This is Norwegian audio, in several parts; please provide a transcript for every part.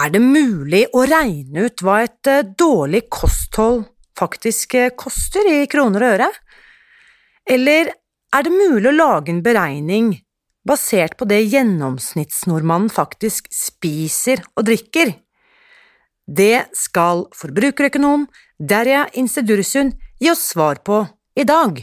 Er det mulig å regne ut hva et eh, dårlig kosthold faktisk eh, koster i kroner og øre? Eller er det mulig å lage en beregning basert på det gjennomsnittsnordmannen faktisk spiser og drikker? Det skal forbrukerøkonom Derja Insedursund gi oss svar på i dag.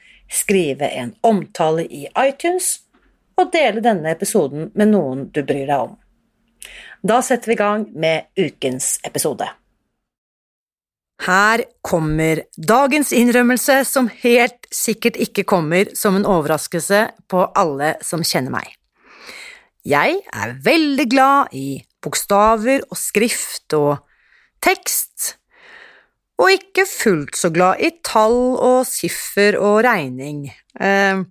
skrive en omtale i iTunes og dele denne episoden med noen du bryr deg om. Da setter vi i gang med ukens episode. Her kommer dagens innrømmelse, som helt sikkert ikke kommer som en overraskelse på alle som kjenner meg. Jeg er veldig glad i bokstaver og skrift og tekst, og ikke fullt så glad i tall og siffer og regning. Eh,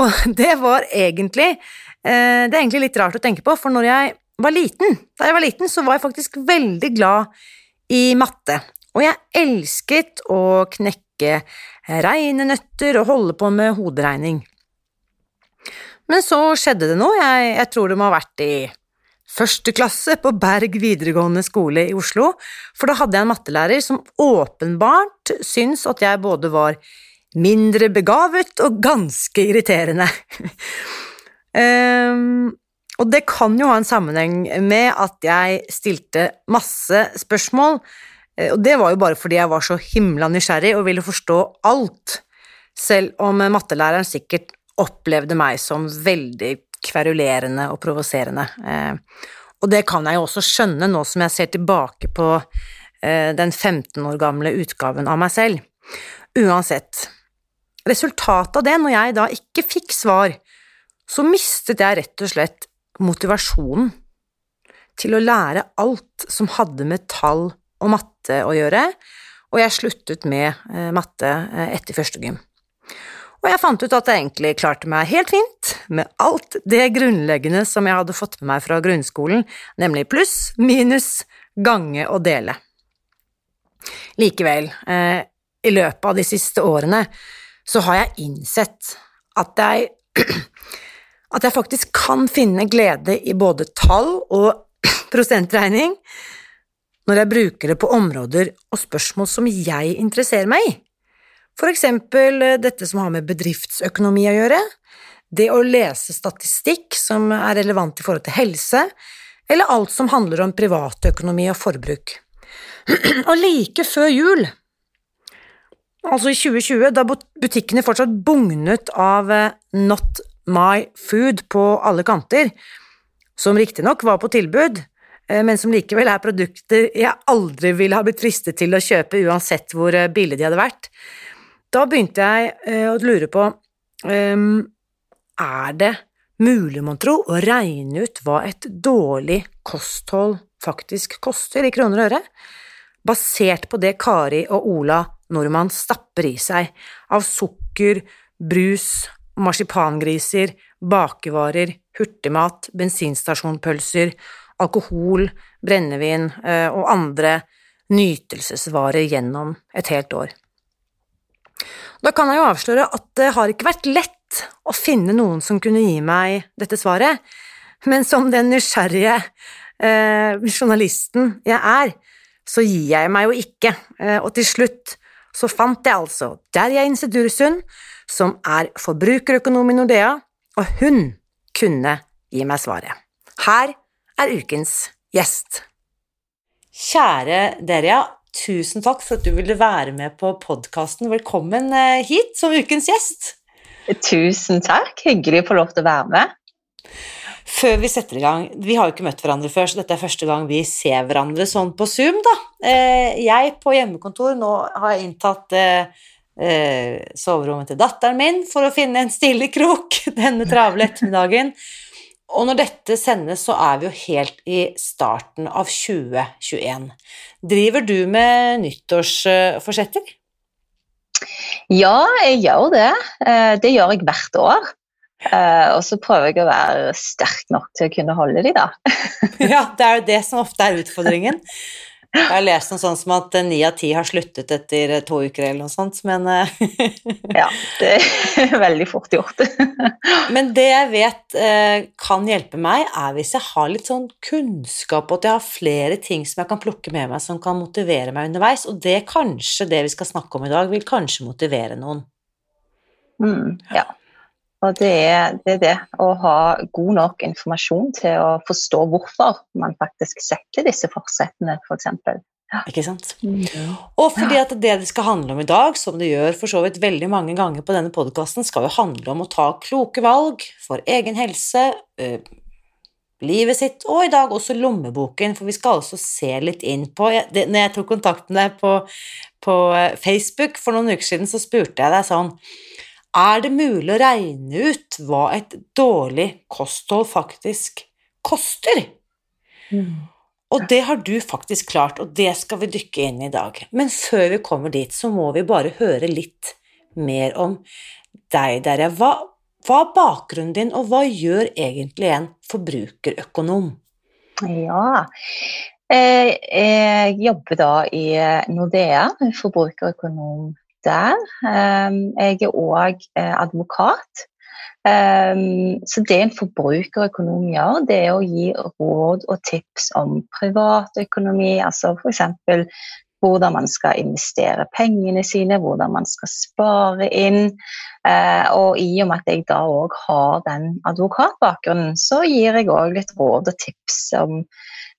og det var egentlig eh, Det er egentlig litt rart å tenke på, for når jeg var liten, da jeg var liten, så var jeg faktisk veldig glad i matte. Og jeg elsket å knekke regnenøtter og holde på med hoderegning. Men så skjedde det noe, jeg, jeg tror det må ha vært i første klasse på Berg videregående skole i Oslo, for da hadde jeg en mattelærer som åpenbart syntes at jeg både var mindre begavet og ganske irriterende. um, og det kan jo ha en sammenheng med at jeg stilte masse spørsmål, eh, og det var jo bare fordi jeg var så himla nysgjerrig og ville forstå alt, selv om mattelæreren sikkert opplevde meg som veldig kverulerende og provoserende. Eh, og det kan jeg jo også skjønne nå som jeg ser tilbake på eh, den 15 år gamle utgaven av meg selv. Uansett, resultatet av det, når jeg da ikke fikk svar, så mistet jeg rett og slett motivasjonen til å lære alt som hadde med tall og matte å gjøre, og jeg sluttet med eh, matte etter første gym og jeg fant ut at jeg egentlig klarte meg helt fint med alt det grunnleggende som jeg hadde fått med meg fra grunnskolen, nemlig pluss, minus, gange og dele. Likevel, eh, i løpet av de siste årene så har jeg innsett at jeg at jeg faktisk kan finne glede i både tall og prosentregning når jeg bruker det på områder og spørsmål som jeg interesserer meg i. For eksempel eh, dette som har med bedriftsøkonomi å gjøre, det å lese statistikk som er relevant i forhold til helse, eller alt som handler om privatøkonomi og forbruk. Og like før jul, altså i 2020, da butikkene fortsatt bugnet av eh, Not My Food på alle kanter, som riktignok var på tilbud, eh, men som likevel er produkter jeg aldri ville ha blitt fristet til å kjøpe uansett hvor billig de hadde vært, da begynte jeg eh, å lure på um, Er det mulig, mon tro, å regne ut hva et dårlig kosthold faktisk koster i kroner og øre, basert på det Kari og Ola Nordmann stapper i seg av sukker, brus, marsipangriser, bakevarer, hurtigmat, bensinstasjonpølser, alkohol, brennevin eh, og andre nytelsesvarer gjennom et helt år. Da kan jeg jo avsløre at det har ikke vært lett å finne noen som kunne gi meg dette svaret, men som den nysgjerrige eh, journalisten jeg er, så gir jeg meg jo ikke, eh, og til slutt så fant jeg altså Derja Insedursund, som er forbrukerøkonom i Nordea, og hun kunne gi meg svaret. Her er ukens gjest. Kjære Derja, tusen takk for at du ville være med på podkasten. Velkommen eh, hit som ukens gjest. Tusen takk. Hyggelig å få lov til å være med. Før vi setter i gang Vi har jo ikke møtt hverandre før, så dette er første gang vi ser hverandre sånn på Zoom, da. Eh, jeg på hjemmekontor nå har jeg inntatt eh, soverommet til datteren min for å finne en stille krok denne travle ettermiddagen. Og når dette sendes, så er vi jo helt i starten av 2021. Driver du med nyttårsforsetter? Ja, jeg gjør det. Eh, det gjør jeg hvert år. Eh, og så prøver jeg å være sterk nok til å kunne holde de, da. ja, det er jo det som ofte er utfordringen. Jeg har lest noe sånt som at ni av ti har sluttet etter to uker eller noe sånt, men eh, Ja, det er veldig fort gjort. men det jeg vet eh, kan hjelpe meg, er hvis jeg har litt sånn kunnskap, og at jeg har flere ting som jeg kan plukke med meg som kan motivere meg underveis, og det kanskje det vi skal snakke om i dag, vil kanskje motivere noen. Mm, ja. Og det er, det er, det å ha god nok informasjon til å forstå hvorfor man faktisk setter disse forsettene, f.eks. For eksempel. Ikke sant? Mm. Og fordi at det det skal handle om i dag, som det gjør for så vidt veldig mange ganger på denne podkasten, skal jo handle om å ta kloke valg for egen helse, øh, livet sitt, og i dag også lommeboken, for vi skal altså se litt inn på det, Når jeg tok kontakt med deg på, på Facebook for noen uker siden, så spurte jeg deg sånn er det mulig å regne ut hva et dårlig kosthold faktisk koster? Mm. Og det har du faktisk klart, og det skal vi dykke inn i i dag. Men før vi kommer dit, så må vi bare høre litt mer om deg, Derja. Hva, hva er bakgrunnen din, og hva gjør egentlig en forbrukerøkonom? Ja, eh, jeg jobber da i Nordea, forbrukerøkonom der. Ehm, jeg er òg eh, advokat. Ehm, så det en forbrukerøkonom gjør, det er å gi råd og tips om privatøkonomi. Altså f.eks. hvordan man skal investere pengene sine, hvordan man skal spare inn. Eh, og i og med at jeg da òg har den advokatbakgrunnen, så gir jeg òg litt råd og tips om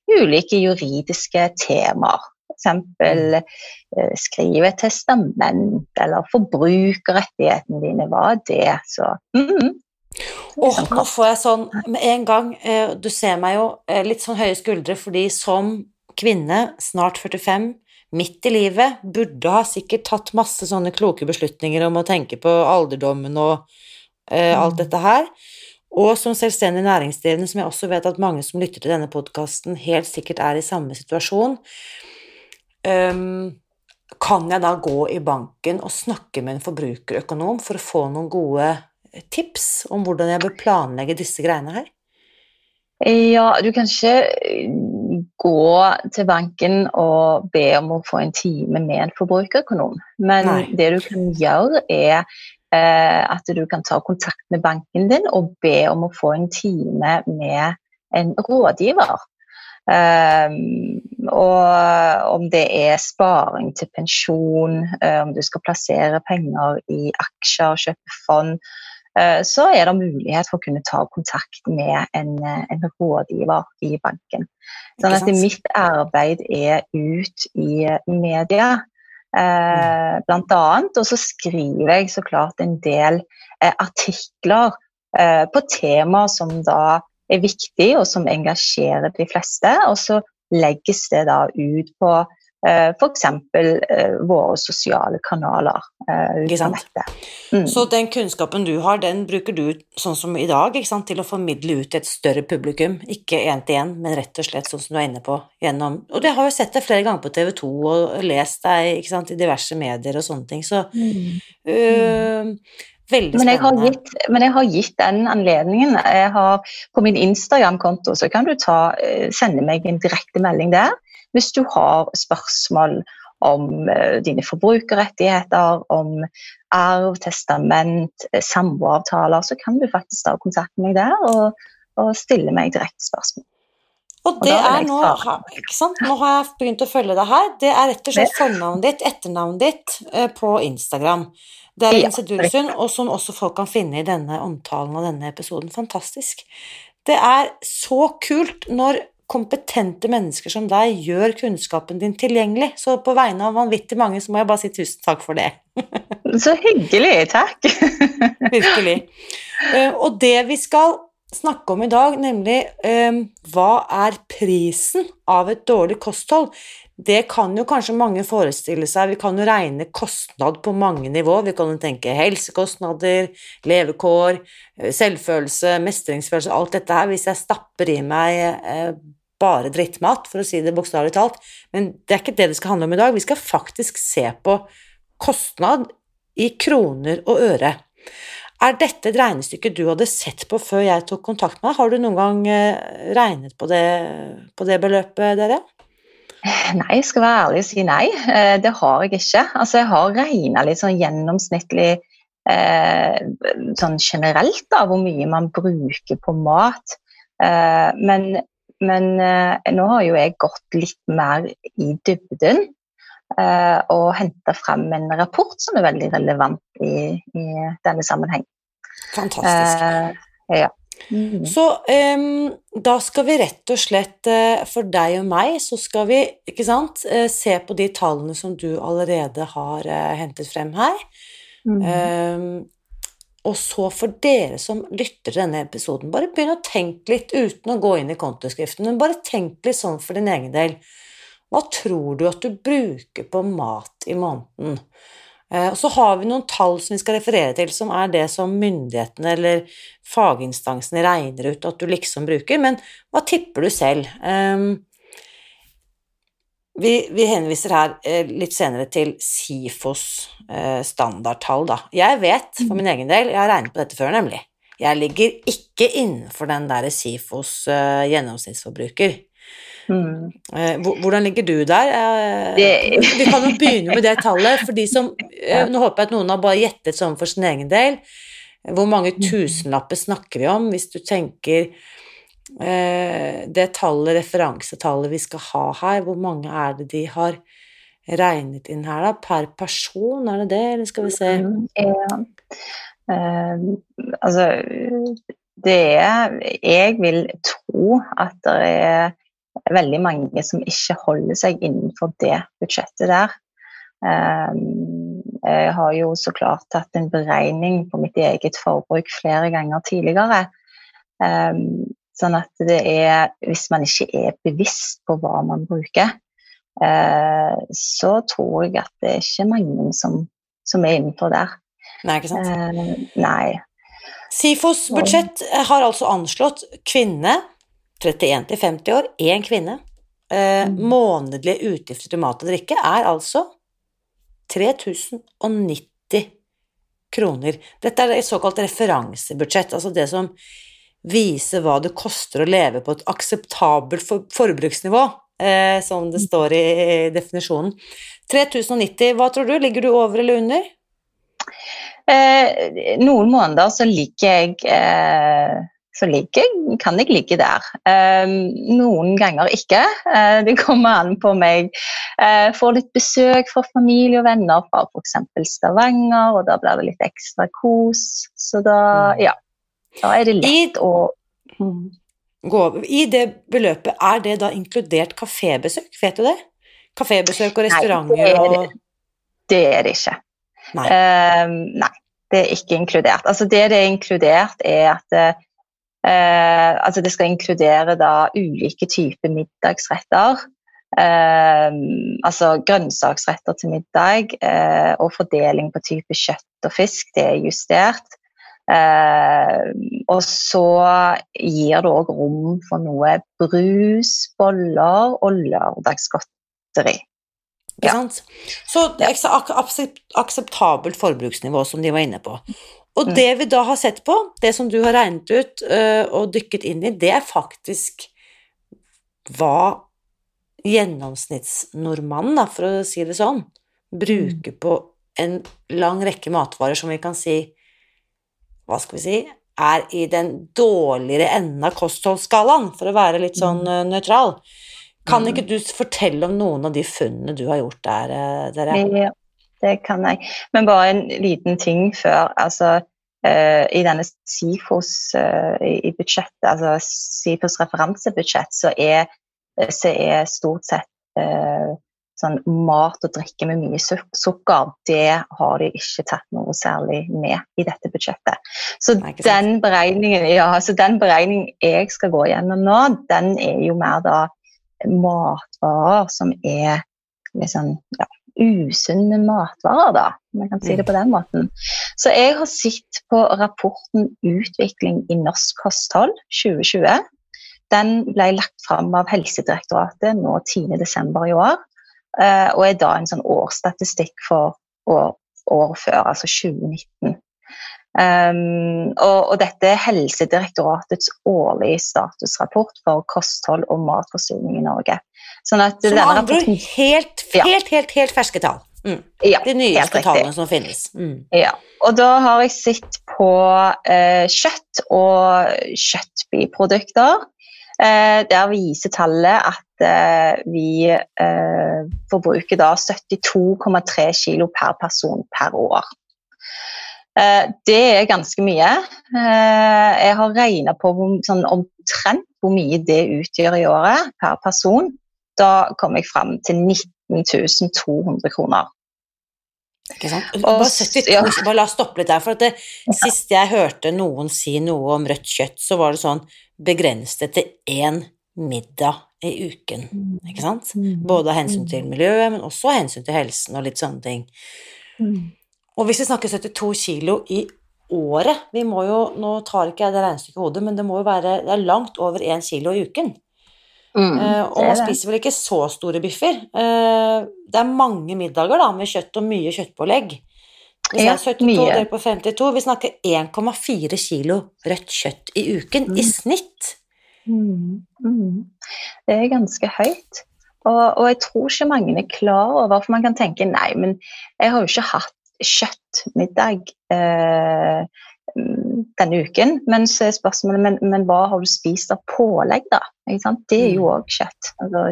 ulike juridiske temaer. F.eks. Eh, skrive testament, eller forbrukerrettighetene dine. Hva er det? Så mm, Oh, nå får jeg sånn med en gang eh, Du ser meg jo eh, litt sånn høye skuldre, fordi som kvinne, snart 45, midt i livet, burde ha sikkert tatt masse sånne kloke beslutninger om å tenke på alderdommen og uh, alt dette her. Og som selvstendig næringsdrivende, som jeg også vet at mange som lytter til denne podkasten, helt sikkert er i samme situasjon, Um, kan jeg da gå i banken og snakke med en forbrukerøkonom for å få noen gode tips om hvordan jeg bør planlegge disse greiene her? Ja, du kan ikke gå til banken og be om å få en time med en forbrukerøkonom. Men Nei. det du kan gjøre, er eh, at du kan ta kontakt med banken din og be om å få en time med en rådgiver. Um, og om det er sparing til pensjon, uh, om du skal plassere penger i aksjer, kjøpe fond, uh, så er det mulighet for å kunne ta kontakt med en, en rådgiver i banken. Sånn at mitt arbeid er ut i media. Uh, blant annet, og så skriver jeg så klart en del artikler på temaer som da er viktig, og som engasjerer de fleste. Og så legges det da ut på uh, f.eks. Uh, våre sosiale kanaler. Uh, ikke sant? Mm. Så den kunnskapen du har, den bruker du sånn som i dag til å formidle ut til et større publikum? Ikke én til én, men rett og slett sånn som du er inne på gjennom Og det har jo sett deg flere ganger på TV 2 og lest deg sant, i diverse medier og sånne ting, så mm. Mm. Veldig men jeg, gitt, men jeg har gitt den anledningen. Har, på min Instagram-konto så kan du ta, eh, sende meg en direkte melding der hvis du har spørsmål om uh, dine forbrukerrettigheter, om arv, testament, eh, samboeravtaler, så kan du faktisk ta kontakt med meg der og, og stille meg direkte spørsmål. Og det og er nå, ikke sant? nå har jeg begynt å følge deg her. Det er rett og slett fornavnet ditt, etternavnet ditt, eh, på Instagram. Det er Linse Dulsund, og som også folk kan finne i denne omtalen av denne episoden. Fantastisk. Det er så kult når kompetente mennesker som deg gjør kunnskapen din tilgjengelig. Så på vegne av vanvittig mange så må jeg bare si tusen takk for det. så hyggelig. Takk. Virkelig. Eh, og det vi skal snakke om i dag, nemlig eh, hva er prisen av et dårlig kosthold? Det kan jo kanskje mange forestille seg. Vi kan jo regne kostnad på mange nivå. Vi kan jo tenke helsekostnader, levekår, eh, selvfølelse, mestringsfølelse, alt dette her. Hvis jeg stapper i meg eh, bare drittmat, for å si det bokstavelig talt. Men det er ikke det det skal handle om i dag. Vi skal faktisk se på kostnad i kroner og øre. Er dette et regnestykke du hadde sett på før jeg tok kontakt med deg? Har du noen gang eh, regnet på det, på det beløpet, dere? Nei, jeg skal være ærlig og si nei. Eh, det har jeg ikke. Altså, jeg har regna litt sånn gjennomsnittlig eh, sånn generelt da, hvor mye man bruker på mat. Men, men nå har jo jeg gått litt mer i dybden og henta frem en rapport som er veldig relevant i, i denne sammenheng. Fantastisk. Eh, ja. Mm. Så um, da skal vi rett og slett, uh, for deg og meg, så skal vi ikke sant, uh, se på de tallene som du allerede har uh, hentet frem her. Mm. Um, og så for dere som lytter til denne episoden, bare begynn å tenke litt uten å gå inn i kontoskriften, men bare tenk litt sånn for din egen del. Hva tror du at du bruker på mat i måneden? Eh, og så har vi noen tall som vi skal referere til, som er det som myndighetene eller faginstansene regner ut at du liksom bruker, men hva tipper du selv? Ehm, vi, vi henviser her eh, litt senere til SIFOs eh, standardtall, da. Jeg vet for min egen del, jeg har regnet på dette før, nemlig. Jeg ligger ikke innenfor den der SIFOs gjennomsnittsforbruker. Mm. Eh, hvordan ligger du der? Eh. Vi kan jo begynne med det tallet. for de som, eh, Nå håper jeg at noen har bare gjettet sånn for sin egen del. Hvor mange tusenlapper snakker vi om, hvis du tenker det tallet, referansetallet vi skal ha her, hvor mange er det de har regnet inn her, da? Per person, er det det, eller skal vi se? Mm, ja. Uh, altså det er Jeg vil tro at det er veldig mange som ikke holder seg innenfor det budsjettet der. Ehm, jeg har jo så klart tatt en beregning på mitt eget forbruk flere ganger tidligere. Ehm, sånn at det er Hvis man ikke er bevisst på hva man bruker, eh, så tror jeg at det er ikke mange som, som er innenfor der. Nei, ikke sant? Ehm, nei. SIFOs budsjett har altså anslått kvinne 31 til 50 år, én kvinne. Eh, mm. Månedlige utgifter til mat og drikke er altså 3090 kroner. Dette er et såkalt referansebudsjett, altså det som viser hva det koster å leve på et akseptabelt for forbruksnivå, eh, som det står i definisjonen. 3090, hva tror du? Ligger du over eller under? Eh, noen måneder så ligger jeg eh, så ligger, kan jeg ligge der. Um, noen ganger ikke. Uh, det kommer an på meg. Uh, får litt besøk fra familie og venner fra f.eks. Stavanger, og da blir det litt ekstra kos. Så da, mm. ja. Da er det lett å mm. I det beløpet, er det da inkludert kafébesøk? Vet du det? Kafébesøk og restauranter det er, og Det er det ikke. Nei. Uh, nei. det er ikke inkludert. Altså Det det er inkludert, er at Eh, altså det skal inkludere da ulike typer middagsretter. Eh, altså grønnsaksretter til middag eh, og fordeling på type kjøtt og fisk. Det er justert. Eh, og så gir det òg rom for noe brus, boller og lørdagsgodteri. Ja. Så det er akseptabelt forbruksnivå, som de var inne på. Og mm. det vi da har sett på, det som du har regnet ut uh, og dykket inn i, det er faktisk hva gjennomsnittsnordmannen, da, for å si det sånn, bruker mm. på en lang rekke matvarer som vi kan si Hva skal vi si er i den dårligere enden av kostholdsskalaen, for å være litt sånn uh, nøytral. Kan ikke du fortelle om noen av de funnene du har gjort der, dere? Det kan jeg. Men bare en liten ting før. Altså, uh, I denne SIFOs uh, i budsjettet, altså SIFOs referansebudsjett, så er, så er stort sett sånn mat og drikke med mye sukker, det har de ikke tatt noe særlig med i dette budsjettet. Så den beregningen, ja, så den beregningen jeg skal gå gjennom nå, den er jo mer da matvarer som er liksom, ja, usunne matvarer, da. Om jeg kan si det på den måten. Så jeg har sett på rapporten 'Utvikling i norsk kosthold 2020'. Den ble lagt fram av Helsedirektoratet nå 10.12. i år. Eh, og er da en sånn årsstatistikk for år, år før, altså 2019. Um, og, og, dette er Helsedirektoratets årlige statusrapport for kosthold og matforsyning i Norge. Sånn at som denne rapporten, helt, helt, helt, helt, helt ferske tall. Mm. Ja, De nyeste tallene som finnes. Mm. Ja. Og da har jeg sett på eh, kjøtt og kjøttbiprodukter. Eh, der viser tallet at eh, vi eh, forbruker da 72,3 kg per person per år. Det er ganske mye. Jeg har regna på sånn omtrent hvor mye det utgjør i året per person. Da kom jeg fram til 19 200 kroner. Ikke sant? Bare, 70, ja. bare la oss stoppe litt der. for det, Sist jeg hørte noen si noe om rødt kjøtt, så var det sånn begrenset til én middag i uken. Mm. Ikke sant? Mm. Både av hensyn til mm. miljøet, men også av hensyn til helsen og litt sånne ting. Og hvis vi snakker 72 kilo i året vi må jo, Nå tar ikke jeg det regnestykket i hodet, men det må jo være det er langt over 1 kilo i uken. Mm, uh, og man spiser vel ikke så store biffer. Uh, det er mange middager da, med kjøtt og mye kjøttpålegg. Hvis ja, jeg er 72 delt på 52, vi snakker 1,4 kilo rødt kjøtt i uken mm. i snitt. Mm. Mm. Det er ganske høyt. Og, og, jeg tror ikke mange er klar over For man kan tenke nei, men jeg har jo ikke hatt kjøttmiddag eh, denne uken. Men så er spørsmålet men, men hva har du spist av pålegg, da? Det er jo òg mm. kjøtt. Altså,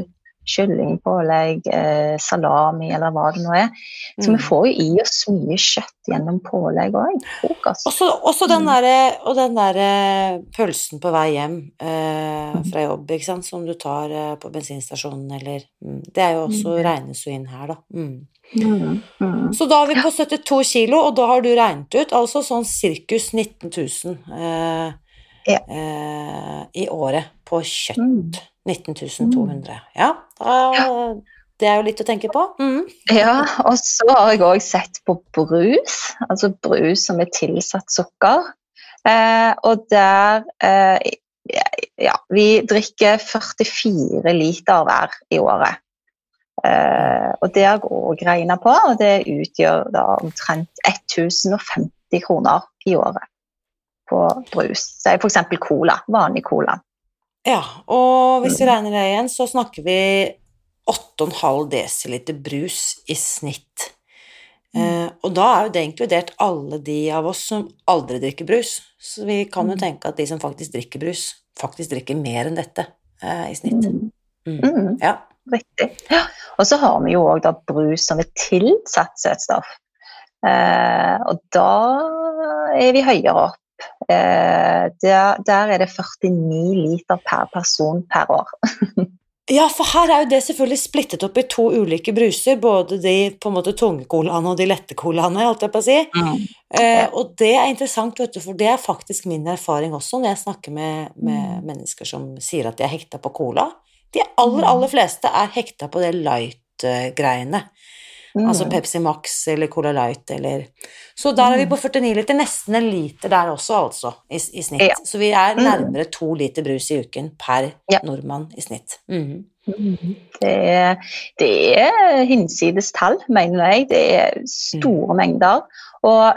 kyllingpålegg, eh, salami eller hva det nå er. Så mm. vi får jo i oss mye kjøtt gjennom pålegg òg. Også, den mm. der, og den eh, pølsen på vei hjem eh, mm. fra jobb, ikke sant, som du tar eh, på bensinstasjonen eller mm, Det er jo også mm. regnes jo inn her, da. Mm. Så da er vi på 72 kilo, og da har du regnet ut altså sånn sirkus 19 000 eh, ja. eh, i året på kjøtt. 19 200. Ja, da, det er jo litt å tenke på. Mm. Ja, og så har jeg òg sett på brus, altså brus som er tilsatt sukker. Eh, og der eh, Ja, vi drikker 44 liter hver i året. Eh, og det har òg regna på, og det utgjør da omtrent 1050 kroner i året på brus. F.eks. cola. Vanlig cola. Ja, og hvis vi regner det igjen, så snakker vi 8,5 dl brus i snitt. Mm. Eh, og da er jo det inkludert alle de av oss som aldri drikker brus. Så vi kan jo mm. tenke at de som faktisk drikker brus, faktisk drikker mer enn dette uh, i snitt. Mm. mm. mm. Ja. Riktig. Ja. Og så har vi jo òg brus som er tilsatt søtstoff. Eh, og da er vi høyere opp. Eh, der, der, er det 49 liter per person per år. ja, for her er jo det selvfølgelig splittet opp i to ulike bruser, både de på en måte tunge colaene og de lette colaene, holdt jeg på å si. Mm. Eh, og det er interessant, vet du, for det er faktisk min erfaring også når jeg snakker med, med mm. mennesker som sier at de er hekta på cola. De aller, mm. aller fleste er hekta på det light-greiene. Mm. Altså Pepsi Max eller Cola Light eller Så der er vi på 49 liter, nesten en liter der også, altså, i, i snitt. Ja. Så vi er mm. nærmere to liter brus i uken per ja. nordmann i snitt. Mm. Det, er, det er hinsides tall, mener jeg. Det er store mm. mengder. Og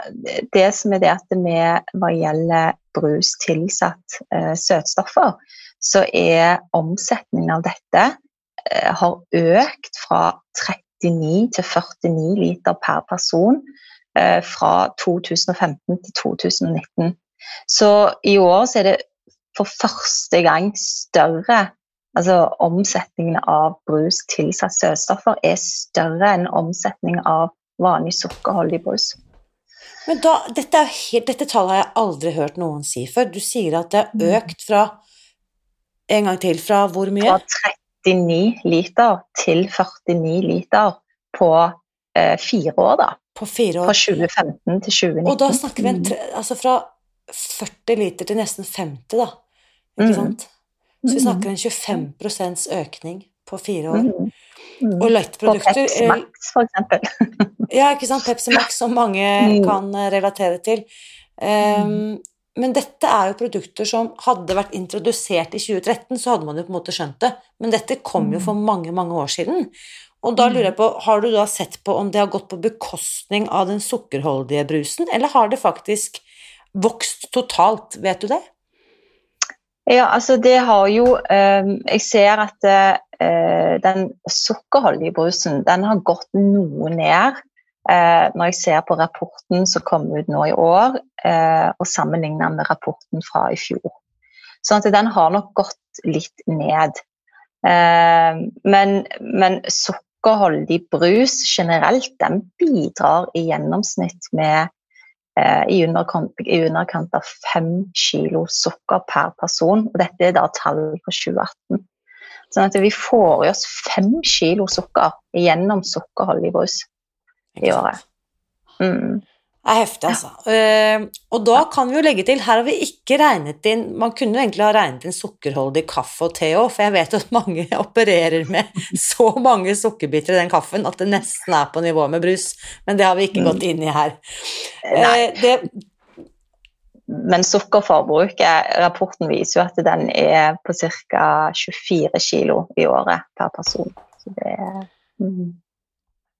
det som er det at vi hva gjelder brus tilsatt uh, søtstoffer, så er omsetningen av dette uh, har økt fra 39 til 49 liter per person eh, fra 2015 til 2019. Så i år så er det for første gang større Altså omsetningen av brus tilsatt søtstoffer er større enn omsetningen av vanlig sukkerholdig brus. Men da, dette, helt, dette, tallet har jeg aldri hørt noen si før. Du sier at det har mm. økt fra En gang til, fra hvor mye? Fra 39 liter til 49 liter på eh, fire år, da. På fire år. Fra 2015 til 2019. Og da snakker vi en, tre, altså fra 40 liter til nesten 50, da. Ikke mm. sant? Så vi snakker en 25% økning på fire år. Mm. Mm. Og lettprodukter På Pepsi Max, for eksempel. ja, ikke sant. Pepsi Max, som mange mm. kan eh, relatere til. Um, men dette er jo produkter som hadde vært introdusert i 2013, så hadde man jo på en måte skjønt det. Men dette kom jo for mange, mange år siden. Og da lurer jeg på, har du da sett på om det har gått på bekostning av den sukkerholdige brusen, eller har det faktisk vokst totalt? Vet du det? Ja, altså det har jo eh, Jeg ser at eh, den sukkerholdige brusen den har gått noe ned. Eh, når jeg ser på rapporten som kom ut nå i år, eh, og sammenligner med rapporten fra i fjor. Sånn at den har nok gått litt ned. Eh, men, men sukkerholdig brus generelt, den bidrar i gjennomsnitt med Eh, i underkant, i underkant av fem kilo sukker per person. og Dette er da tall for 2018. Sånn at vi får i oss fem kilo sukker gjennom sukkerholdig brus i året. Mm. Det er heftig, altså. Uh, og da kan vi jo legge til Her har vi ikke regnet inn Man kunne jo egentlig ha regnet inn sukkerholdig kaffe og te òg, for jeg vet at mange opererer med så mange sukkerbiter i den kaffen at det nesten er på nivå med brus. Men det har vi ikke mm. gått inn i her. Uh, det, men sukkerforbruket, rapporten viser jo at den er på ca. 24 kg i året per person. Så det mm.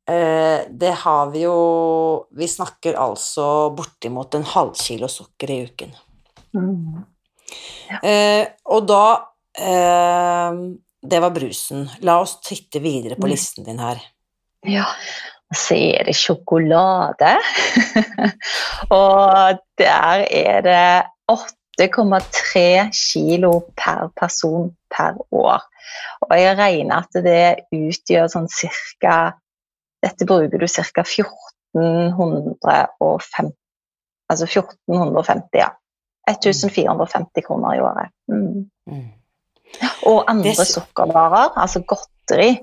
Eh, det har vi jo Vi snakker altså bortimot en halvkilo sukker i uken. Mm. Ja. Eh, og da eh, Det var brusen. La oss titte videre på mm. listen din her. Ja, så er det sjokolade. og der er det 8,3 kilo per person per år. Og jeg regner at det utgjør sånn cirka dette bruker du ca. 1450 Altså 1450, ja. 1450 kroner i året. Mm. Mm. Og andre det... sukkervarer, altså godteri,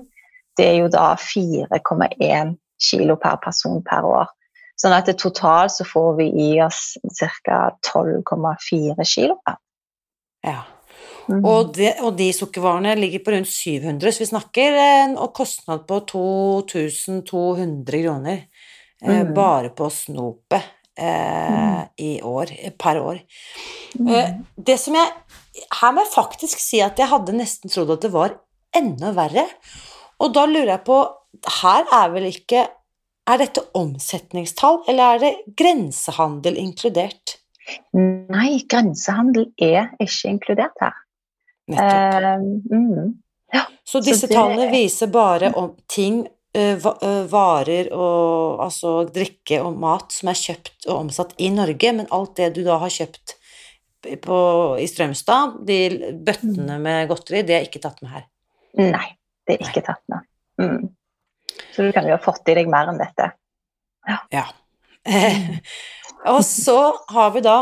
det er jo da 4,1 kilo per person per år. Sånn at totalt så får vi i oss ca. 12,4 kilo. Ja. Mm. Og, de, og, de sukkervarene ligger på rundt 700, så vi snakker en kostnad på 2200 kroner eh, mm. bare på snopet eh, mm. i år, per år. Mm. Eh, det som jeg Her må jeg faktisk si at jeg hadde nesten trodd at det var enda verre. Og da lurer jeg på Her er vel ikke Er dette omsetningstall, eller er det grensehandel inkludert? Nei, grensehandel er ikke inkludert her. Nettopp. Uh, mm. ja. Så disse så det... tallene viser bare om ting, uh, varer og altså drikke og mat som er kjøpt og omsatt i Norge, men alt det du da har kjøpt på, i Strømstad, de bøttene mm. med godteri, det er ikke tatt med her? Nei, det er ikke tatt med. Mm. Så du kan jo ha fått i deg mer enn dette. Ja. ja. og så har vi da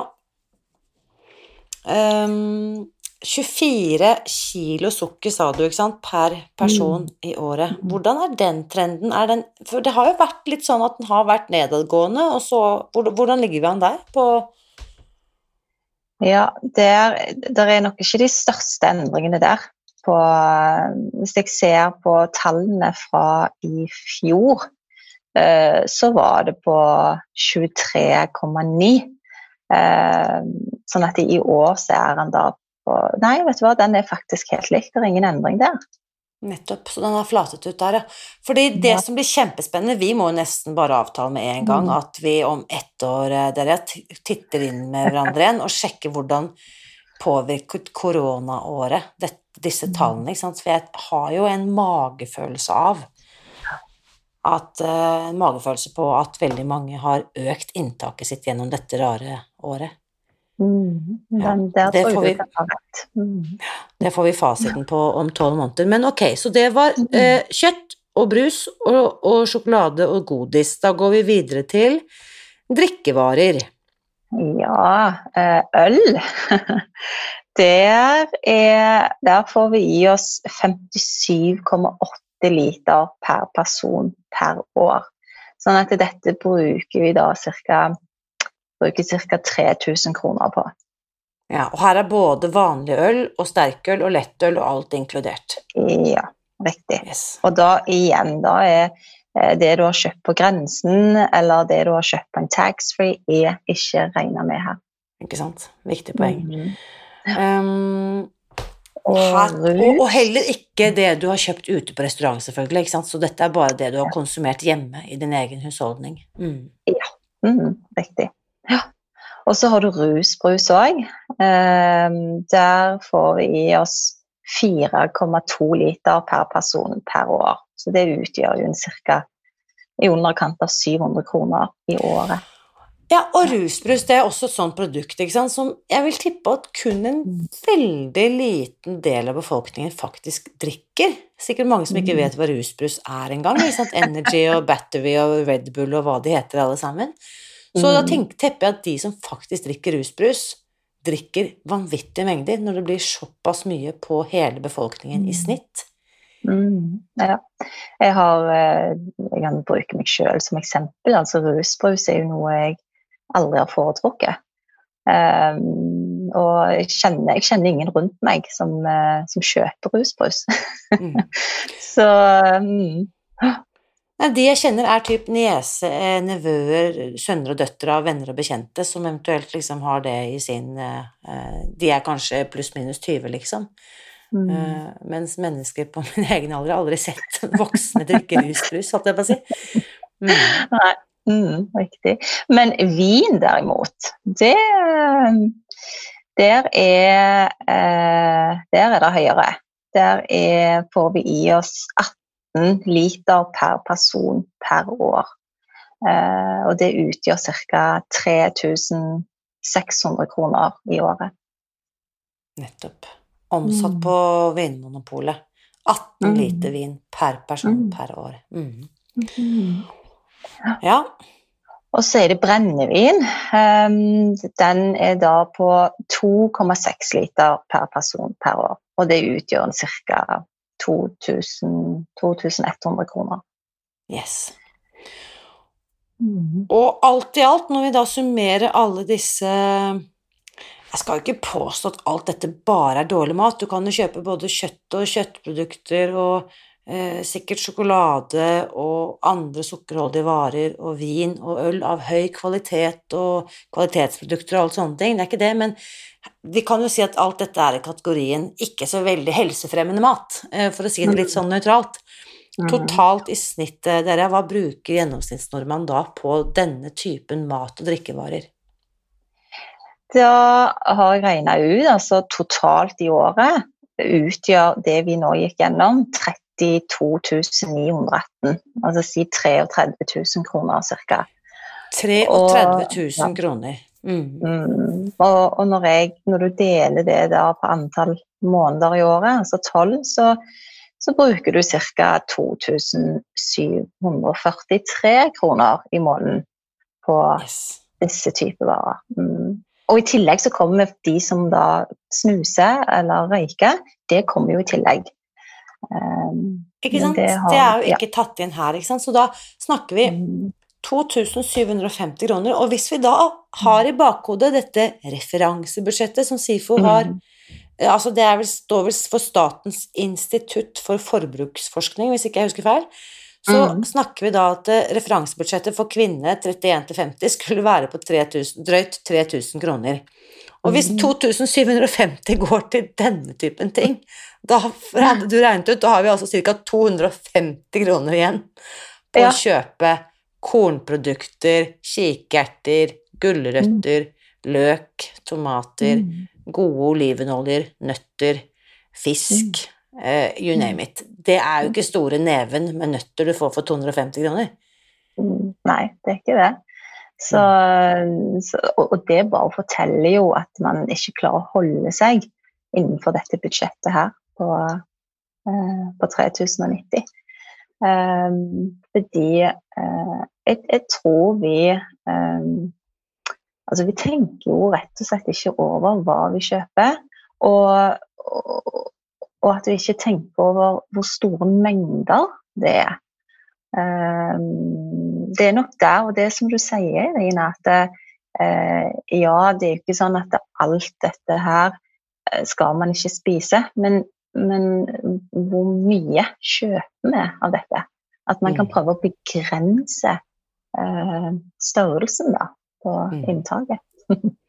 um, 24 kilo sukker, sa du, ikke sant, per person mm. i året. Hvordan er den trenden? Er den, for det har jo vært litt sånn at den har vært nedadgående, og så Hvordan ligger vi an der på Ja, det er nok ikke de største endringene der. På, hvis jeg ser på tallene fra i fjor, eh, så var det på 23,9. Eh, sånn at i år så er han da og nei, vet du hva, den er faktisk helt lik. Det er ingen endring der. Nettopp. Så den har flatet ut der, ja. Fordi det ja. som blir kjempespennende, vi må jo nesten bare avtale med en gang mm. at vi om ett år eh, dere titter inn med hverandre igjen og sjekker hvordan påvirket koronaåret disse mm. tallene. ikke sant? For jeg har jo en magefølelse av at uh, magefølelse på at veldig mange har økt inntaket sitt gjennom dette rare året. Mm. Den, Ja, det får vi-. Mm. Det får vi fasiten på om tolv måneder. Men ok, så det var Mm. eh, kjøtt og brus og, og sjokolade og godis. Da går vi videre til drikkevarer. Ja, eh, øl. Der, er, der får vi i oss 57,8 liter per person per år. Sånn at dette bruker vi da ca. Bruker ca. 3000 kroner på. Ja, og her er både vanlig øl og sterkøl og lettøl og alt inkludert. Ja, riktig. Yes. Og da igjen, da er eh, det du har kjøpt på grensen, eller det du har kjøpt på en taxfree, er ikke regna med her. Ikke sant? Viktig poeng. Mhm. Um, Og her, og, og heller ikke det du har kjøpt ute på restaurant, selvfølgelig. Ikke sant? Så dette er bare det du har konsumert hjemme i din egen husholdning. Mm. Mhm, Riktig. Ja. Og så har du rusbrus òg. der får vi i oss 4,2 liter per person per år. Så det utgjør jo en ca. i underkant av 700 kroner i året. Ja, og rusbrus det er også et sånt produkt ikke sant, som jeg vil tippe at kun en veldig liten del av befolkningen faktisk drikker. Sikkert mange som ikke vet hva rusbrus er engang. Energy og Battery og Red Bull og hva de heter alle sammen. Så da Mm. tenk, tepper jeg at de som faktisk drikker rusbrus, drikker vanvittige mengder når det blir såpass mye på hele befolkningen i snitt. Mm, ja. Jeg, har, eh, jeg kan bruke meg sjøl som eksempel. altså Rusbrus er jo noe jeg aldri har foretrukket. Um, og jeg kjenner, jeg kjenner ingen rundt meg som, eh, som kjøper rusbrus. Mm. Så mm, Nei, de jeg kjenner er typ niese, eh, nevøer, sønner og døtre av venner og bekjente som eventuelt liksom har det i sin eh, eh, De er kanskje pluss minus 20, liksom. mm, mens mennesker på min egen alder har aldri sett voksne drikke rusbrus, holdt jeg på å si. Mm. Nei. Mm, riktig. Men vin, derimot, det Der er Der er det høyere. Der er, får vi i oss 18 liter per person per år. Eh, og det utgjør ca. 3600 kroner i året. Nettopp. Omsatt Mm. på Vinmonopolet. 18 Mm. liter vin per person Mm. per år. Ja. Og så er det brennevin. Den er da på 2,6 liter per person per år. Og det utgjør ca. 2100 kroner. Yes. Og alt i alt, når vi da summerer alle disse Jeg skal jo ikke påstå at alt dette bare er dårlig mat. Du kan jo kjøpe både kjøtt og kjøttprodukter og eh, sikkert sjokolade og andre sukkerholdige varer og vin og øl av høy kvalitet og kvalitetsprodukter og alt sånne ting. Det er ikke det, men vi kan jo si at alt dette er i kategorien ikke så veldig helsefremmende mat, eh, for å si det litt sånn nøytralt. Totalt i snitt, dere, hva bruker gjennomsnittsnordmannen da på denne typen mat og drikkevarer? Da har jeg regna ut, altså totalt i året utgjør det vi nå gikk gjennom, 32 918. Altså si 33 000 kroner ca. 33 Og- 000 kroner. Mm. Mm. Og, og når, jeg, når du deler det der på antall måneder i året, altså tolv, så, så bruker du ca. 2743 kroner i måneden på Yes. disse typer varer. Mm. Og i tillegg så kommer de som da snuser eller røyker, det kommer jo i tillegg. Um, Ikke sant? Det, det er jo ja. ikke tatt inn her, ikke sant? Så da snakker vi mm, 2750 kroner. Og hvis vi da har i bakhodet dette referansebudsjettet som SIFO har mm, Altså det vel, står vel for Statens institutt for forbruksforskning, hvis ikke jeg husker feil. Så Mm. snakker vi da at eh, referansebudsjettet for kvinner 31 til 50 skulle være på 3000, drøyt 3000 kroner. Og hvis Mm. 2750 går til denne typen ting, da hadde du regnet ut, da har vi altså ca. 250 kroner igjen på Ja. å kjøpe kornprodukter, kikerter, gulrøtter, løk, tomater, mm. gode olivenoljer, nøtter, fisk, eh, you name it. Det er jo ikke store neven med nøtter du får for 250 kroner. Mm, Nei, det er ikke det. Så, så, og det bare forteller jo at man ikke klarer å holde seg innenfor dette budsjettet her på, uh, på 3090. Um, fordi uh, jeg, jeg, tror vi um, Altså, vi tenker jo rett og slett ikke over hva vi kjøper. Og, og, og at vi ikke tenker over hvor store mengder det er. Um, det er nok der, og det som du sier, Irina, at uh, ja, det er ikke sånn at alt dette her eh, skal man ikke spise. Men, men hvor mye kjøper vi av dette? At man kan mm. prøve å begrense uh, størrelsen da, på mm. inntaket.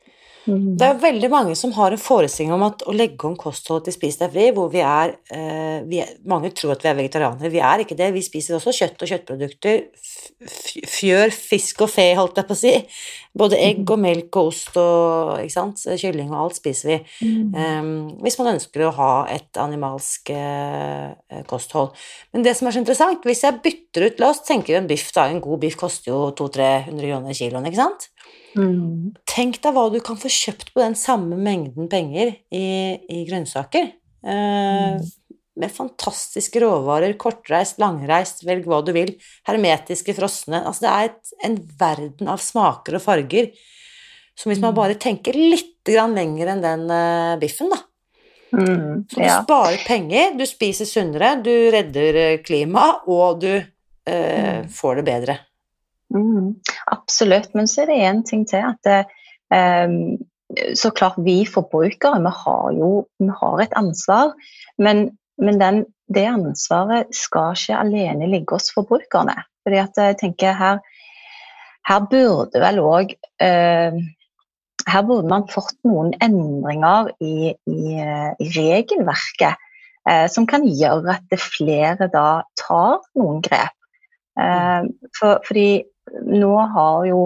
Mm. Det er veldig mange som har en forestilling om at å legge om kostholdet til Spis deg fri, hvor vi er, eh, vi er, Mange tror at vi er vegetarianere. Vi er ikke det. Vi spiser også kjøtt og kjøttprodukter. Fjør, fisk og fe, holdt jeg på å si. Både egg og melk og ost og ikke sant? kylling og alt spiser vi. Mm. Um, hvis man ønsker å ha et animalsk eh, kosthold. Men det som er så interessant, hvis jeg bytter ut La oss tenke en biff, da. En god biff koster jo 200-300 kroner kiloen, ikke sant? Mm. Tenk deg hva du kan få kjøpt på den samme mengden penger i, i grønnsaker. Eh, mm. Med fantastiske råvarer, kortreist, langreist, velg hva du vil. Hermetiske, frosne. Altså, det er et, en verden av smaker og farger som hvis man mm. bare tenker litt lenger enn den uh, biffen, da. Mm, Så du ja. sparer penger, du spiser sunnere, du redder eh, klimaet, og du uh, får det bedre. Mm, absolutt. Men så er det én ting til. at det, um, Så klart, vi forbrukere vi har jo vi har et ansvar. Men, men den, det ansvaret skal ikke alene ligge hos forbrukerne. Fordi at jeg tenker her, her burde vel òg uh, ehm, her burde man fått noen endringer i, i, i regelverket eh, som kan gjøre at flere da tar noen grep. Eh, for, fordi nå har jo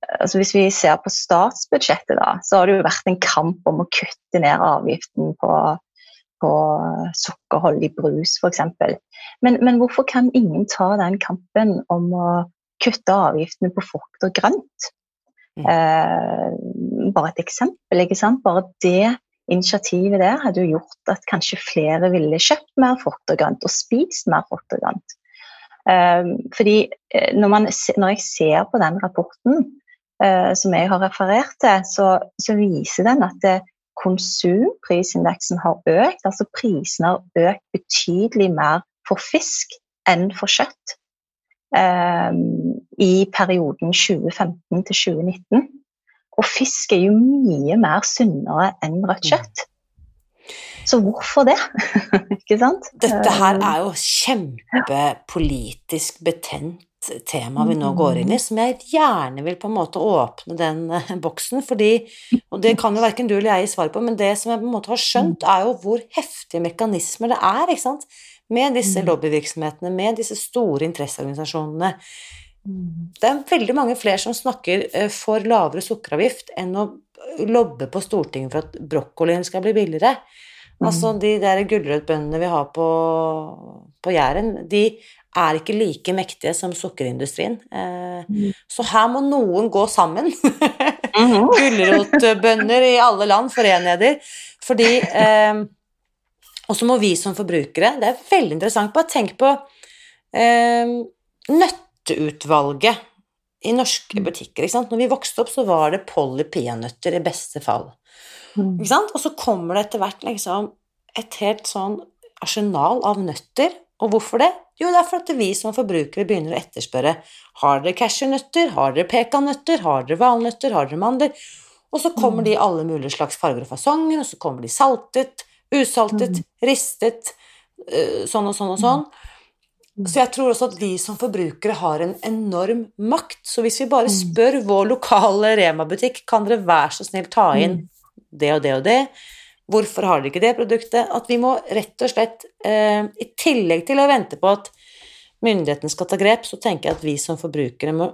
altså Hvis vi ser på statsbudsjettet, da, så har det jo vært en kamp om å kutte ned avgiften på, på sukkerholdig brus, f.eks. Men, men hvorfor kan ingen ta den kampen om å kutte avgiftene på frukt og grønt? Mm. Eh, bare et eksempel. ikke sant? Bare det initiativet der hadde jo gjort at kanskje flere ville kjøpt mer frukt og grønt og spist mer frukt og grønt. Ehm, fordi eh, når, man, når, jeg ser på den rapporten uh, som jeg har referert til, så, så viser den at det, eh, konsumprisindeksen har økt. Altså prisene har økt betydelig mer for fisk enn for kjøtt um, i perioden 2015 til 2019. Og fisk er jo mye mer sunnere enn rødt mm. kjøtt. Så hvorfor det? ikke sant? Dette her er jo kjempepolitisk betent tema vi nå går inn i, som jeg gjerne vil på en måte åpne den eh, boksen, fordi Og det kan jo verken du eller jeg svar på, men det som jeg på en måte har skjønt, er jo hvor heftige mekanismer det er, ikke sant, med disse lobbyvirksomhetene, med disse store interesseorganisasjonene. Det er veldig mange flere som snakker eh, for lavere sukkeravgift enn å lobbe på Stortinget for at brokkolien skal bli billigere. Altså, de der gulrøttbøndene vi har på, på Jæren, de er ikke like mektige som sukkerindustrien. Eh, mm. Så her må noen gå sammen. Mhm. Gulrotbønder i alle land, forenheder. Fordi eh, Og så må vi som forbrukere Det er veldig interessant. Bare tenk på eh, nøtteutvalget i norske mm. butikker. Når vi vokste opp, så var det Polly peanøtter i beste fall. Mm. Ikke sant? Og så kommer det etter hvert liksom et helt sånn arsenal av nøtter. Og hvorfor det? Jo, det er fordi vi som forbrukere begynner å etterspørre har dere cashewnøtter, har dere pekannøtter, har dere valnøtter, har dere mandler? Og så kommer mm. de i alle mulige slags farger og fasonger, og så kommer de saltet, usaltet, mm. ristet, øh, sånn og sånn og sånn. Så jeg tror også at vi som forbrukere har en enorm makt. Så hvis vi bare spør vår lokale Rema-butikk kan dere være så snill ta inn det og det og det. Hvorfor har dere ikke det produktet? At vi må rett og slett, eh, i tillegg til å vente på at myndighetene skal ta grep, så tenker jeg at vi som forbrukere må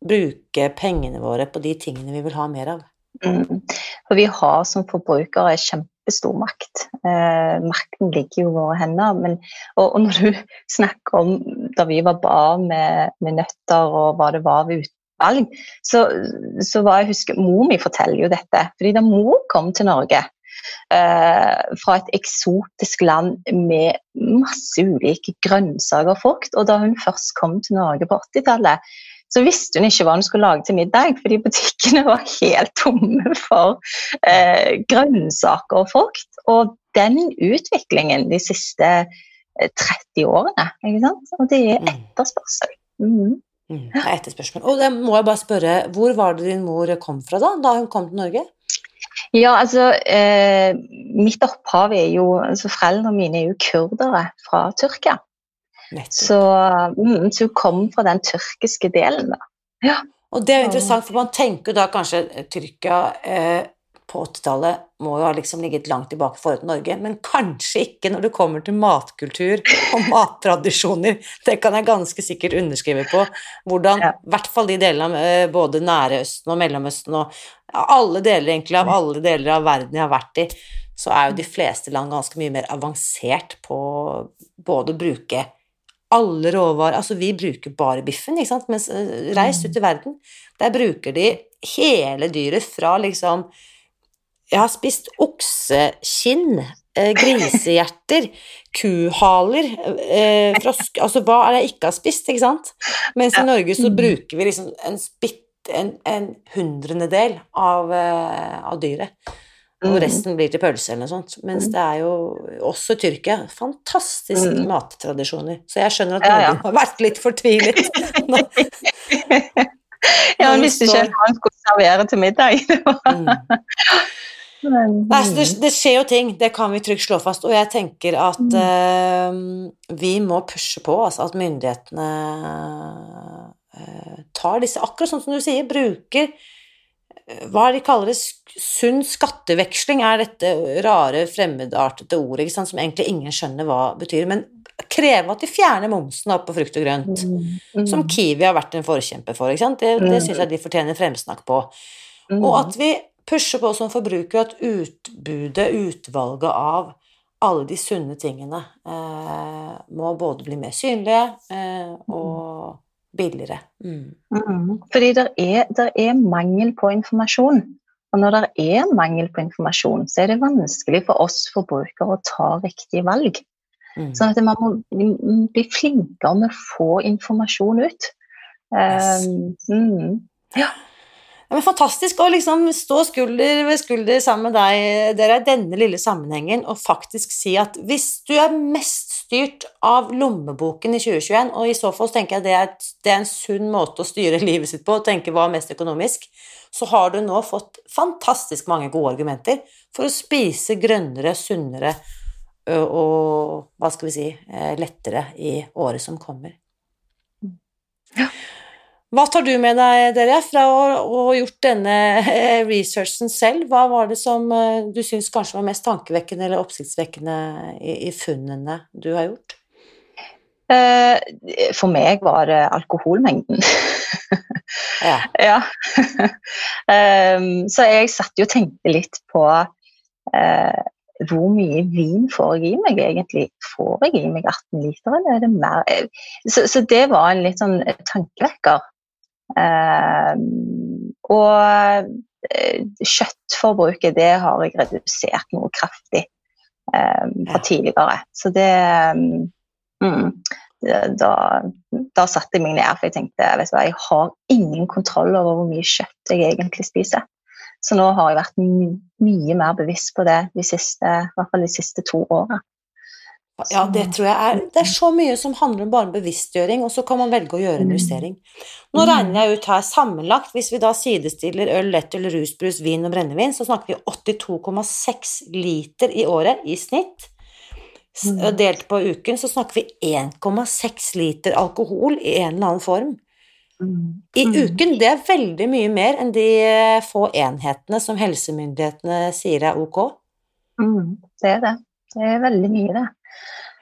bruke pengene våre på de tingene vi vil ha mer av. Mm. For vi har som forbrukere kjempestor makt. Eh, makten ligger jo i våre hender. Men, og, og, når du snakker om da vi var barn med, med nøtter og hva det var vi valg, så, så var jeg husker Mor mi forteller jo dette. fordi da mor kom til Norge eh, fra et eksotisk land med masse ulike grønnsaker og frukt, og da hun først kom til Norge på 80-tallet, så visste hun ikke hva hun skulle lage til middag, fordi butikkene var helt tomme for eh, grønnsaker og frukt. Og den utviklingen de siste 30 eh, årene, ikke sant? og det er mm. etterspørsel. Mm. Mm, det er etterspørsel. Og det må jeg bare spørre, hvor var det din mor kom fra da, da hun kom til Norge? Ja, altså eh, Mitt opphav er jo altså Foreldrene mine er jo kurdere fra Tyrkia. Så, mm, så, hun kom fra den tyrkiske delen, da. Ja. Og det er jo interessant, for man tenker da kanskje Tyrkia eh, på 80-tallet må jo ha liksom ligget langt tilbake i forhold til Norge, men kanskje ikke når det kommer til matkultur og mattradisjoner. Det kan jeg ganske sikkert underskrive på. Hvordan, i ja. hvert fall de delene av eh, både Nære Østen og Mellomøsten og alle deler egentlig av alle deler av verden jeg har vært i, så er jo de fleste land ganske mye mer avansert på både å bruke alle råvarer Altså, vi bruker bare biffen, ikke sant, mens eh, reis ut i verden, der bruker de hele dyret fra liksom Jeg har spist oksekinn, eh, grisehjerter, kuhaler eh, frosk, Altså, hva er det jeg ikke har spist, ikke sant? Mens i Norge så bruker vi liksom en spitt en, en hundrendedel av, av dyret. Og mm. resten blir til pølse eller noe sånt. Mens mm. det er jo også Tyrkia fantastiske mm. mattradisjoner. Så jeg skjønner at Norge ja, ja. har vært litt fortvilet. ja, han visste ikke hva han skulle servere til middag. mm. Nei, det, det, skjer jo ting, det kan vi trygt slå fast. Og jeg tenker at mm. uh, vi må pushe på, altså at myndighetene uh, tar disse Akkurat sånn som du sier, bruker hva de kaller det, sunn skatteveksling er dette rare, fremmedartete ordet som egentlig ingen skjønner hva betyr. Men kreve at de fjerner momsen på frukt og grønt, mm. Mm. som Kiwi har vært en forkjemper for. ikke Det, det mm. syns jeg de fortjener fremsnakk på. Mm. Og at vi pusher på som forbruker at utbudet, utvalget av alle de sunne tingene, eh, må både bli mer synlige eh, og billigere. Mm. Mm. Fordi det er, er, mangel på informasjon. Og når det er mangel på informasjon, så er det vanskelig for oss forbrukere å ta riktige valg. Mm. Sånn at man må bli flinkere med å få informasjon ut. Yes. Um, ja. Ja, men Fantastisk å liksom stå skulder ved skulder sammen med deg dere i denne lille sammenhengen og faktisk si at hvis du er mest styrt av lommeboken i 2021, og i så fall tenker jeg det er, det er en sunn måte å styre livet sitt på, å tenke hva er mest økonomisk, så har du nå fått fantastisk mange gode argumenter for å spise grønnere, sunnere og hva skal vi si lettere i året som kommer. Ja. Hva tar du med deg, dere, fra å ha gjort denne eh, researchen selv? Hva var det som eh, du syns kanskje var mest tankevekkende eller oppsiktsvekkende i, i funnene du har gjort? Eh, for meg var det alkoholmengden. ja. ja. Ehm, så jeg satt jo og tenkte litt på hvor mye vin får jeg i meg egentlig? Får jeg i meg 18 liter, eller er det mer? Så, så det var en litt sånn tankevekker. Ehm, og eh, kjøttforbruket det har jeg redusert noe kraftig ehm, fra tidligere. Så det mm, da, da satte jeg meg ned, for jeg tenkte vet du hva, jeg har ingen kontroll over hvor mye kjøtt jeg egentlig spiser. Så nå har jeg vært my mye mer bevisst på det de siste, i hvert fall de siste to åra. Ja, det tror jeg er Det er så mye som handler om bare bevisstgjøring, og så kan man velge å gjøre en mm. justering. Nå mm. regner jeg ut her sammenlagt, hvis vi da sidestiller øl, lettøl, rusbrus, vin og brennevin, så snakker vi 82,6 liter i året i snitt. Mm. Delt på uken så snakker vi 1,6 liter alkohol i en eller annen form. I uken, det er veldig mye mer enn de få enhetene som helsemyndighetene sier er ok. det er det. Det er veldig mye, det.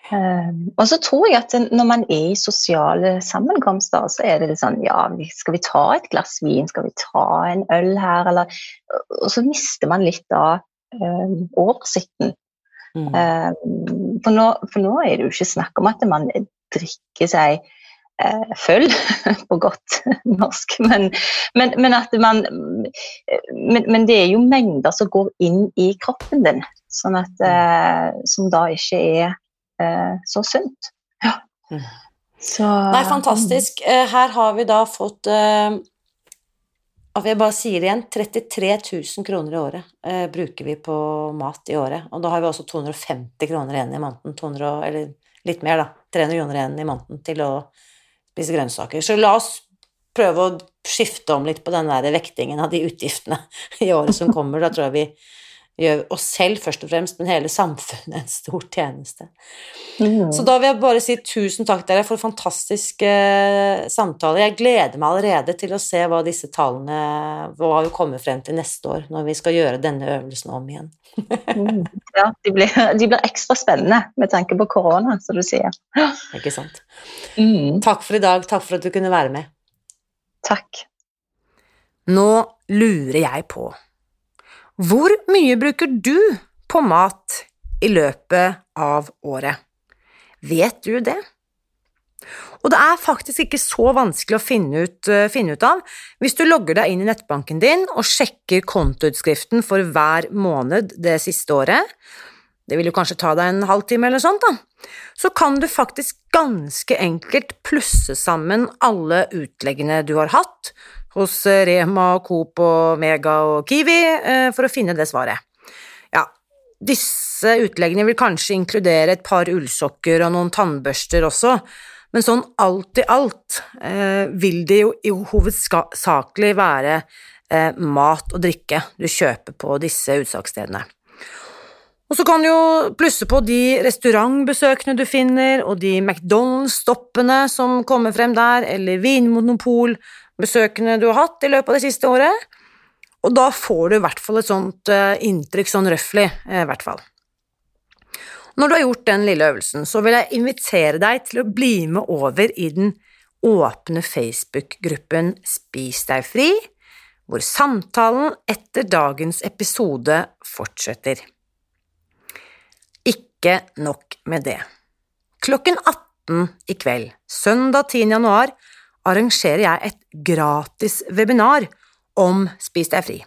Um, og så tror jeg at når man er i sosiale sammenkomster, så er det litt sånn Ja, skal vi ta et glass vin? Skal vi ta en øl her? Eller, og så mister man litt av um, oversikten. Mm. Um, for, nå, for, nå, er det jo ikke snakk om at man drikker seg uh, full, på godt norsk. Men, men, men at man men, men, det er jo mengder som går inn i kroppen din, sånn at, uh, som da ikke er så sunt. Ja. Mm. Så, Nei, fantastisk. Eh, her har vi da fått uh, jeg bare sier det igjen, 33 000 kroner i året eh, bruker vi på mat i året. Og da har vi også 250 kroner igjen i måneden. 200, eller litt mer, da. 300 kroner igjen i måneden til å spise grønnsaker. Så la oss prøve å skifte om litt på den der vektingen av de utgiftene i året som kommer. Da tror jeg vi gjør oss selv først og fremst, men hele samfunnet en stor tjeneste. Mm. Så da vil jeg bare si tusen takk dere for fantastiske samtaler. Jeg gleder meg allerede til å se hva disse tallene hva vi kommer frem til neste år, når vi skal gjøre denne øvelsen om igjen. mm. Ja, de blir, de blir, ekstra spennende med tanke på korona, som du sier. Ikke sant. Mm. Takk for i dag. Takk for at du kunne være med. Takk. Nå lurer jeg på hvor mye bruker du på mat i løpet av året? Vet du det? Og det er faktisk ikke så vanskelig å finne ut, uh, finne ut, av hvis du logger deg inn i nettbanken din og sjekker kontoutskriften for hver måned det siste året. Det vil jo kanskje ta deg en halvtime eller sånt, da. Så kan du faktisk ganske enkelt plusse sammen alle utleggene du har hatt, hos eh, Rema, Coop og Mega og Kiwi eh, for å finne det svaret. Ja, disse utleggene vil kanskje inkludere et par ullsokker og noen tannbørster også, men sånn alt i alt eh, vil det jo hovedsakelig være mat og drikke du kjøper på disse utsalgsstedene. Og så kan du jo plusse på de restaurantbesøkene du finner, og de McDonald's-stoppene som kommer frem der, eller vinmonopol, besøkene du har hatt i løpet av det siste året, og da får du i hvert fall et sånt uh, inntrykk, sånn røftlig, uh, i hvert fall. Når du har gjort den lille øvelsen, så vil jeg invitere deg til å bli med over i den åpne Facebook-gruppen Spis deg fri, hvor samtalen etter dagens episode fortsetter. Ikke nok med det. Klokken 18 i kveld, søndag 10. januar, arrangerer jeg et gratis webinar om Spis deg fri.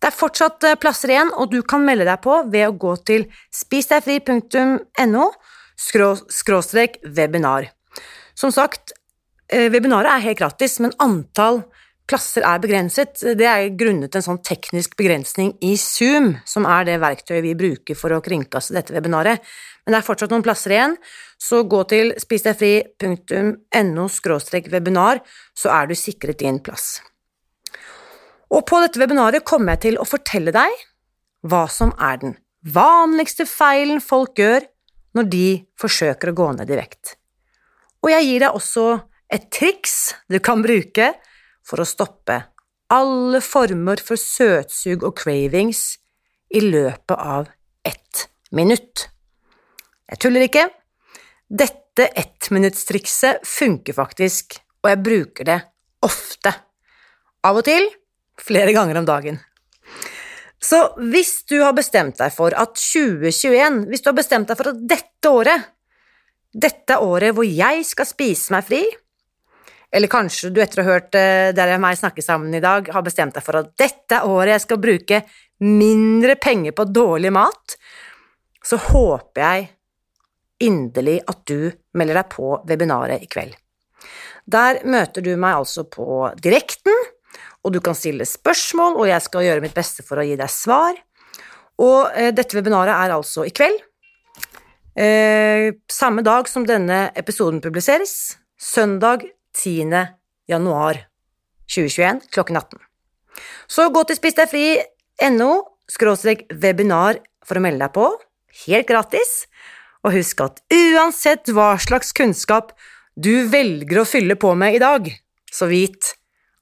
Det er fortsatt eh, plasser igjen, og du kan melde deg på ved å gå til spisdegfri.no skråstrek webinar. Som sagt, eh, webinaret er helt gratis, men antall plasser er begrenset. Det er grunnet en sånn teknisk begrensning i Zoom, som er det verktøyet vi bruker for å kringkaste dette webinaret. Men det er fortsatt noen plasser igjen, så gå til spisdegfri.no webinar, så er du sikret din plass. Og på dette webinaret kommer jeg til å fortelle deg hva som er den vanligste feilen folk gjør når de forsøker å gå ned i vekt. Og jeg gir deg også et triks du kan bruke for å stoppe alle former for søtsug og cravings i løpet av ett minutt. Jeg tuller ikke. Dette ettminuttstrikset funker faktisk, og jeg bruker det ofte. Av og til flere ganger om dagen. Så hvis du har bestemt deg for at 2021, hvis du har bestemt deg for at dette året, dette året hvor jeg skal spise meg fri, eller kanskje du etter å ha hørt eh, dere og meg snakke sammen i dag, har bestemt deg for at dette året jeg skal bruke mindre penger på dårlig mat, så håper jeg inderlig at du melder deg på webinaret i kveld. Der møter du meg altså på direkten, og du kan stille spørsmål, og jeg skal gjøre mitt beste for å gi deg svar. Og eh, dette webinaret er altså i kveld, eh, samme dag som denne episoden publiseres, søndag 10. januar 2021 klokken 18. Så gå til spisdegfri.no skråstrek webinar for å melde deg på, helt gratis, og husk at uansett hva slags kunnskap du velger å fylle på med i dag, så vit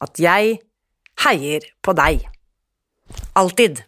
at jeg heier på deg. Alltid.